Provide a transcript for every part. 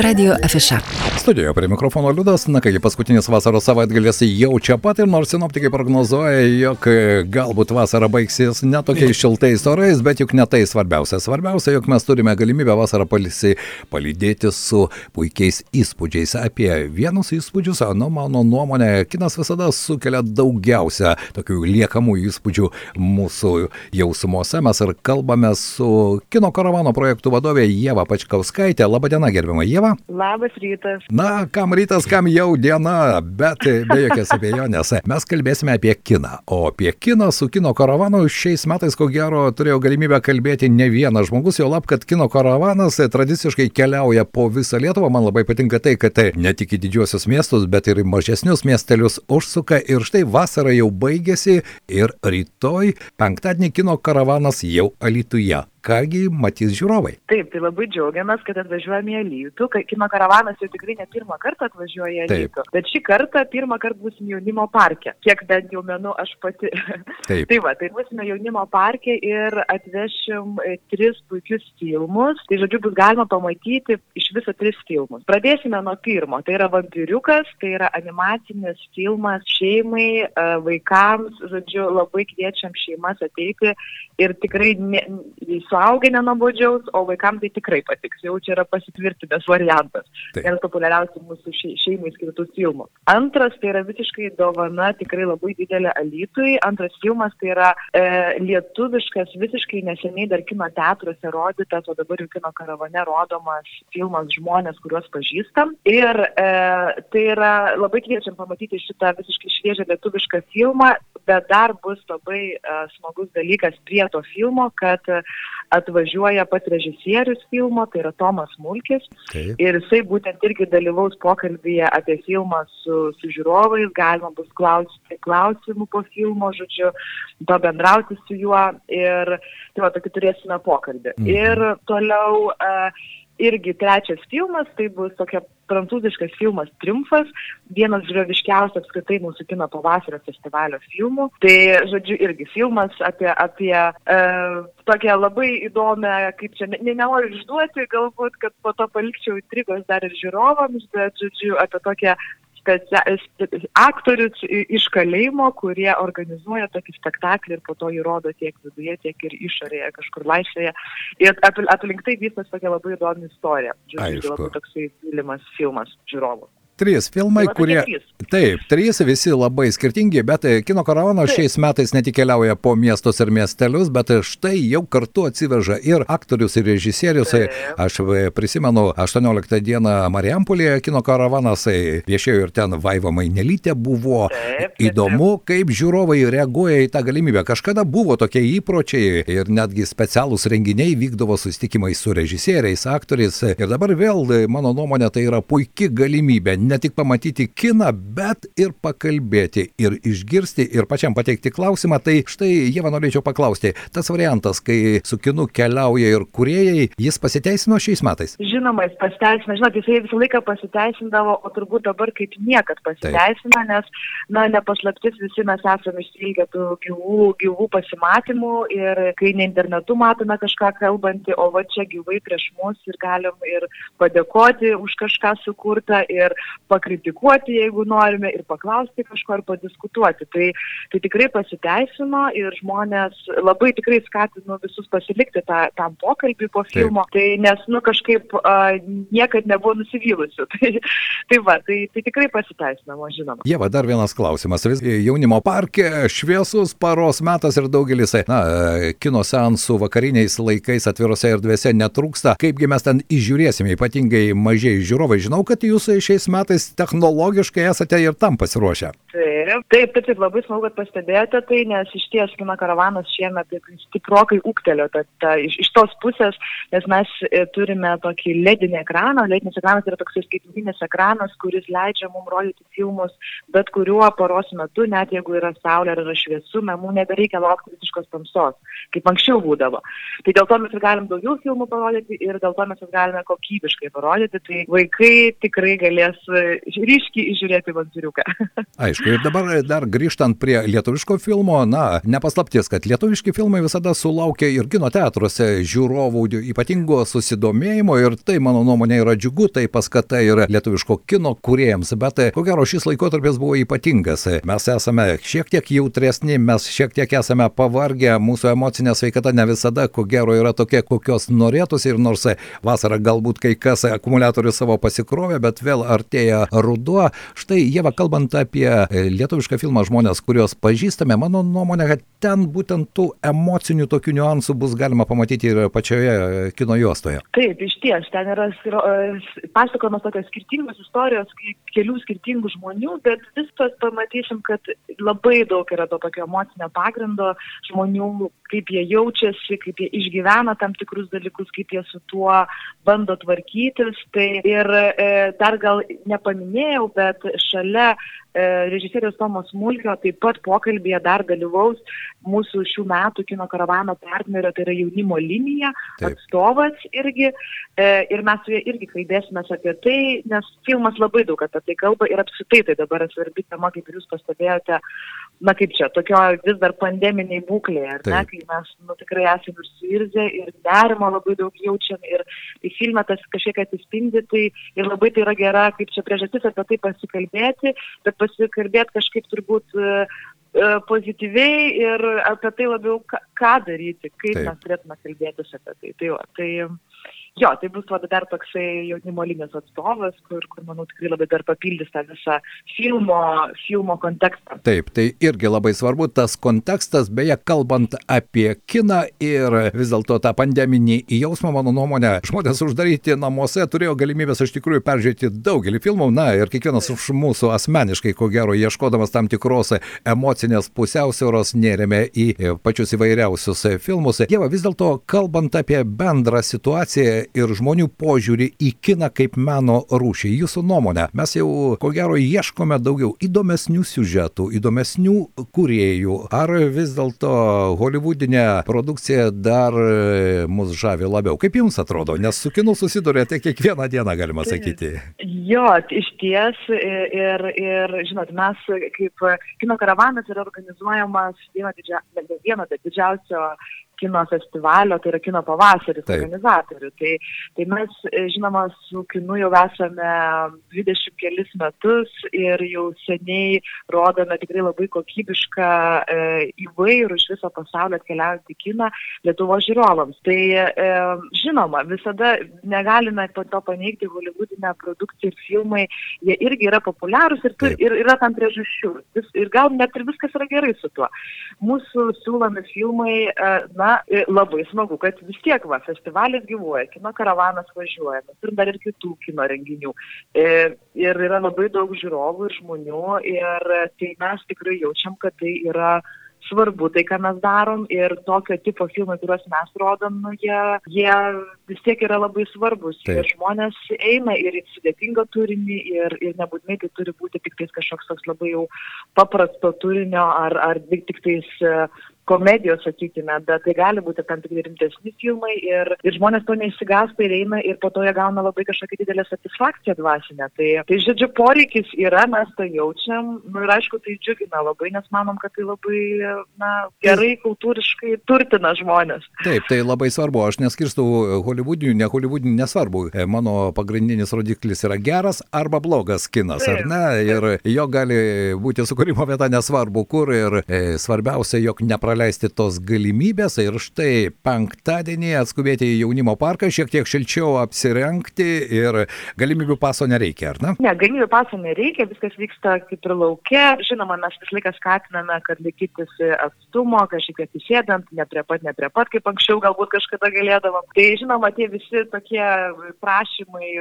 Radio Afiša. Studijoje prie mikrofono Liudas, na kągi paskutinis vasaros savaitgalis jau čia pat ir nors sinoptikai prognozuoja, jog galbūt vasara baigsis netokiais šiltais orais, bet juk ne tai svarbiausia. Svarbiausia, jog mes turime galimybę vasarą palisi, palydėti su puikiais įspūdžiais. Apie vienus įspūdžius, nu mano nuomonė, kinas visada sukelia daugiausia tokių liekamų įspūdžių mūsų jausmuose. Mes ir kalbame su kino karavano projektų vadovė Jėva Pačkauskaitė. Labadiena, gerbima Jėva. Labas rytas. Na, kam rytas, kam jau diena, bet be jokios abejonės. Mes kalbėsime apie kiną. O apie kiną su kino karavanu šiais metais, ko gero, turėjau galimybę kalbėti ne vienas žmogus, jau lab, kad kino karavanas tradiciškai keliauja po visą Lietuvą. Man labai patinka tai, kad tai ne tik į didžiuosius miestus, bet ir į mažesnius miestelius užsuka. Ir štai vasara jau baigėsi ir rytoj, penktadienį, kino karavanas jau Alituje kągi matys žiūrovai. Taip, tai labai džiaugiamės, kad atvažiuojame į Alytų. Kino karavanas jau tikrai ne pirmą kartą atvažiuoja į Alytų. Bet šį kartą pirmą kartą būsim jaunimo parke. Kiek bent jau menu aš pati. Taip. tai va, tai būsime jaunimo parke ir atvešim e, tris puikius filmus. Tai žodžiu, bus galima pamatyti iš viso tris filmus. Pradėsime nuo pirmo. Tai yra Vampiriukas, tai yra animacinis filmas šeimai, e, vaikams. Žodžiu, labai kviečiam šeimas ateiti ir tikrai ne, suaugę nenabodžiaus, o vaikams tai tikrai patiks. Jau čia yra pasitvirtinęs variantas. Taip. Vienas populiariausių mūsų šei- šeimai skirtų filmų. Antras tai yra visiškai dovana, tikrai labai didelė Alytui. Antras filmas tai yra e, lietuviškas, visiškai neseniai dar kino teatruose rodytas, o dabar jau kino karavane rodomas filmas Žmonės, kuriuos pažįstam. Ir e, tai yra labai kviečiam pamatyti šitą visiškai šviežią lietuvišką filmą, bet dar bus labai e, smagus dalykas prie to filmo, kad e, atvažiuoja pats režisierius filmo, tai yra Tomas Mulkis. Taip. Ir jisai būtent irgi dalyvaus pokalbėje apie filmą su, su žiūrovais, galima bus klausti klausimų po filmo, žodžiu, pabendrauti su juo ir tai va, tokį turėsime pokalbį. Mhm. Ir toliau uh, irgi trečias filmas, tai bus tokia prancūziškas filmas Triumfas, vienas žiūroviškiausių apskritai mūsų kino pavasario festivalio filmų. Tai, žodžiu, irgi filmas apie, apie e, tokią labai įdomią, kaip čia, ne, nenoriu išduoti, galbūt, kad po to palikčiau intrigos dar ir žiūrovams, bet, žodžiu, apie tokią specia- spe- aktorius iš kalėjimo, kurie organizuoja tokį spektaklį ir po to jį rodo tiek viduje, tiek ir išorėje, kažkur laisvėje. Ir aplink tai vystosi tokia labai įdomi istorija. Aišku. labai toksai mylimas filmas žiūrovų. Trys filmai, Tai kurie. trys. Taip, trys visi labai skirtingi, bet e, kino karavanas Taip. šiais metais ne tik keliauja po miestus ir miestelius, bet e, štai jau kartu atsiveža ir aktorius, ir režisierius. E, Taip. Aš prisimenu 18 dieną Marijampolėje kino karavanas, viešėjo ir ten Vaiva Mainelytė buvo. Taip, taip, Įdomu, kaip žiūrovai reaguoja į tą galimybę. Kažkada buvo tokie įpročiai ir netgi specialūs renginiai vykdavo susitikimai su režisieriais, aktoriais. Ir dabar vėl, mano nuomonė, tai yra puikia galimybė ne tik pamatyti kiną, bet ir pakalbėti, ir išgirsti, ir pačiam pateikti klausimą. Tai štai, Jėva, norėčiau paklausti, tas variantas, kai su kinu keliauja ir kuriejai, jis pasiteisino šiais metais? Žinoma, jis pasiteisina, žinot, jisai visą laiką pasiteisindavo, o turbūt dabar kaip niekad pasiteisina, nes, na, nepaslaptis visi mes esame išsilgę tų gyvų, gyvų pasimatymų ir kai ne internetu matome kažką kalbantį, o va čia gyvai prieš mus ir galim ir padėkoti už kažką sukurtą ir pakritikuoti, jeigu norime, ir paklausti kažko, ir padiskutuoti. Tai, tai tikrai pasiteisino ir žmonės labai tikrai skatinu visus pasilikti tą, tam pokalbį po filmo, tai nes, nu, kažkaip a, niekad nebuvo nusivylusių. Tai, tai va, tai, tai tikrai pasiteisinama, žinoma. Jėva, dar vienas klausimas. Vis jaunimo parke šviesus paros metas ir daugelis, na, kino seansų vakariniais laikais atvirose erdvėse netrūksta. Kaipgi mes ten įžiūrėsime, ypatingai mažiai žiūrovai. Žinau, kad jūs šiais metais technologiškai esate ir tam pasiruošę. Taip, taip, taip, taip, labai smagu, kad pastebėjote tai, nes iš ties kino karavanas šiemet taip stiprokai ūktelio ta, ta, iš, iš tos pusės, nes mes e, turime tokį ledinį ekraną, ledinis ekranas yra toks skaitmeninis ekranas, kuris leidžia mums rodyti filmus bet kuriuo paros metu, net jeigu yra saulė ar yra šviesu, mums nebereikia laukti visiškos tamsos, kaip anksčiau būdavo. Tai dėl to mes ir galim daugiau filmų parodyti ir dėl to mes juos galime kokybiškai parodyti, tai vaikai tikrai galės ryškiai įžiūrėti vampiriuką. Aišku, ir dabar dar grįžtant prie lietuviško filmo, na, nepaslaptis, kad lietuviški filmai visada sulaukia ir kino teatruose žiūrovų ypatingo susidomėjimo ir tai, mano nuomonė, yra džiugu, tai paskata ir lietuviško kino kuriejams, bet ko gero šis laikotarpis buvo ypatingas. Mes esame šiek tiek jautresni, mes šiek tiek esame pavargę, mūsų emocinė sveikata ne visada, ko gero, yra tokia, kokios norėtųsi ir nors vasarą galbūt kai kas akumuliatorių savo pasikrovė, bet vėl artėja ruduo. Štai, Jėva, kalbant apie lietuvišką filmą žmonės, kuriuos pažįstame, mano nuomonė, kad ten būtent tų emocinių tokių niuansų bus galima pamatyti ir pačioje kino juostoje. Taip, iš ties, ten yra pasakojamas tokios skirtingos istorijos kelių skirtingų žmonių, bet viskas pamatysim, kad labai daug yra to tokio emocinio pagrindo žmonių, kaip jie jaučiasi, kaip jie išgyvena tam tikrus dalykus, kaip jie su tuo bando tvarkytis. Tai ir e, dar gal nepaminėjau, bet šalia e, režisierius Tomas Mulkio taip pat pokalbėje dar dalyvaus mūsų šių metų kino karavano partnerio, tai yra jaunimo linija, taip. atstovas irgi. E, ir mes su juo irgi kalbėsime apie tai, nes filmas labai daug apie tai kalba ir apskritai tai dabar svarbi tema, kaip ir jūs pastebėjote, na kaip čia, tokio vis dar pandeminiai būklėje, ar ne, kai mes nu, tikrai esame ir suirzę, ir nerimo labai daug jaučiam, ir tai filme tas kažkiek atsispindi, tai ir labai tai yra gera, kaip čia priežastis apie tai pasikalbėti, bet pasikalbėti kažkaip turbūt e, e, pozityviai ir apie tai labiau, ką daryti, kaip Taip. mes turėtume kalbėtis apie tai. Tai, va, tai jo, tai bus va, dar toksai jaunimo linijos atstovas, kur, kur, manau, tikrai labai dar papildys tą visą filmo, filmo kontekstą. Taip, tai irgi labai svarbu tas kontekstas, beje, kalbant apie kiną ir vis dėlto tą pandeminį jausmą, mano nuomonė, žmonės uždaryti namuose turėjo galimybės iš tikrųjų peržiūrėti daugelį filmų, na ir kiekvienas iš mūsų asmeniškai, ko gero, ieškodamas tam tikros emocinės pusiausvėros, nerėmė į pačius įvairiausius filmus. Jeva, vis dėlto, kalbant apie bendrą situaciją ir žmonių požiūrį į kiną kaip meno rūšį. Jūsų nuomonė, mes jau ko gero ieškome daugiau įdomesnių siužetų, įdomesnių kuriejų, ar vis dėlto holivudinė produkcija dar e, mus žavi labiau. Kaip jums atrodo, nes su kinu susidurėte kiekvieną dieną, galima sakyti. Jo, iš ties ir, ir žinot, mes kaip kino karavanas yra organizuojamas vieno, didžia, vieno didžiausio kino festivalio, tai yra kino pavasaris Taip. organizatorių. Tai, tai mes, e, žinoma, su kinu jau esame 20 kelis metus ir jau seniai rodome tikrai labai kokybišką e, įvairų iš viso pasaulio atkeliaujantį kiną Lietuvo žiūrovams. Tai e, žinoma, visada negalime to paneigti, holivudinė produkcija ir filmai, jie irgi yra populiarūs ir, tu, ir yra tam priežasčių. Ir gal net ir viskas yra gerai su tuo. Mūsų siūlomi filmai, e, na, na, labai smagu, kad vis tiek va, festivalis gyvuoja, kino karavanas važiuoja, mes turim dar ir kitų kino renginių. E, ir yra labai daug žiūrovų ir žmonių ir tai mes tikrai jaučiam, kad tai yra svarbu tai, ką mes darom ir tokio tipo filmai, kuriuos mes rodom, nu, jie, jie vis tiek yra labai svarbus. Taip. Ir žmonės eina ir į sudėtingą turinį ir, ir nebūtinai tai turi būti tik tais kažkoks toks labai jau paprasto turinio ar, ar tik tais komedijos, sakykime, bet tai gali būti tam tikri rimtesni filmai ir, ir žmonės to neįsigasta ir eina ir po to jie gauna labai kažkokią didelę satisfakciją dvasinę. Tai, tai žodžiu, poreikis yra, mes tai jaučiam nu, ir aišku, tai džiugina labai, nes manom, kad tai labai na, gerai kultūriškai turtina žmonės. Taip, tai labai svarbu, aš neskirstau holivudinių, ne holivudinių, nesvarbu. E, mano pagrindinis rodiklis yra geras arba blogas kinas, taip, ar ne? Ir jo gali būti sukūrimo vieta nesvarbu kur ir e, svarbiausia, jog nepraleisti praleisti tos galimybės ir štai penktadienį atskubėti į jaunimo parką, šiek tiek šilčiau apsirengti ir galimybių paso nereikia, ar ne? Ne, galimybių paso nereikia, viskas vyksta kaip ir laukia. Žinoma, mes visą laiką skatiname, kad laikytis atstumo, kažkiek atsisėdant, ne prie pat, ne prie pat, kaip anksčiau galbūt kažkada galėdavom. Tai žinoma, tie visi tokie prašymai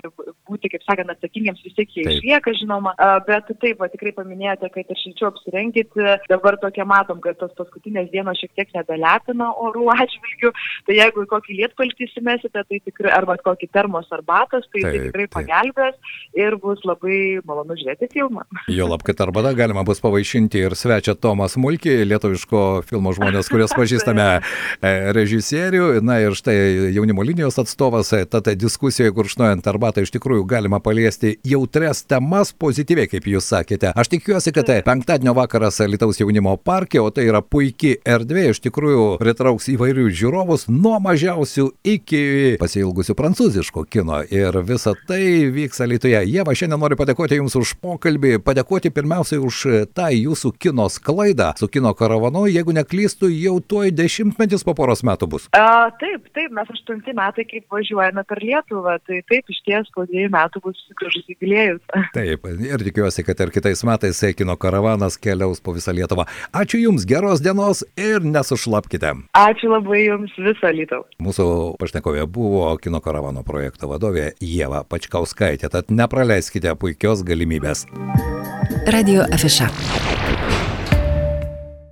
būti, kaip sakant, atsakingiams vis tiek jie išlieka, žinoma. Bet taip, va, tikrai paminėjote, kad ir šilčiau apsirengti. Dabar tokia matom, kad tos paskutinės dienos sezono šiek tiek nebelepina orų atžvilgių, tai jeigu kokį lietpaltį įsimesite, tai tikrai, arba kokį termos arbatos, tai, tai taip, tai tikrai taip. pagelbės ir bus labai malonu žiūrėti filmą. Jo lab, kad arbata galima bus pavaišinti ir svečia Tomas Mulkį, lietuviško filmo žmonės, kurias pažįstame e, režisierių. Na ir štai jaunimo linijos atstovas, e, tad diskusijoje gurkšnojant arbatą iš tikrųjų galima paliesti jautres temas pozityviai, kaip jūs sakėte. Aš tikiuosi, kad tai penktadienio vakaras Lietuvos jaunimo parke, o tai yra puikiai erdvė, iš tikrųjų pritrauks įvairių žiūrovus nuo mažiausių iki pasilgusių prancūziško kino. Ir visa tai vyks Lietuvoje. Jėva, šiandien noriu padėkoti Jums už pokalbį, padėkoti pirmiausiai už tą jūsų kino sklaidą su kino karavanu. Jeigu neklystu, jau tuoj dešimtmetis po poros metų bus. A, taip, taip, mes aštunti metai kaip važiuojame per Lietuvą, tai taip, iš ties po dviejų metų bus gražus jubiliejus. Taip, ir tikiuosi, kad ir kitais metais kino karavanas keliaus po visą Lietuvą. Ačiū Jums, geros dienos ir nesušlapkite. Ačiū labai Jums visą Lietuvą. Mūsų pašnekovė buvo kino karavano projekto vadovė Jėva Pačkauskaitė, tad nepraleiskite puikios galimybės. Radio Afiša.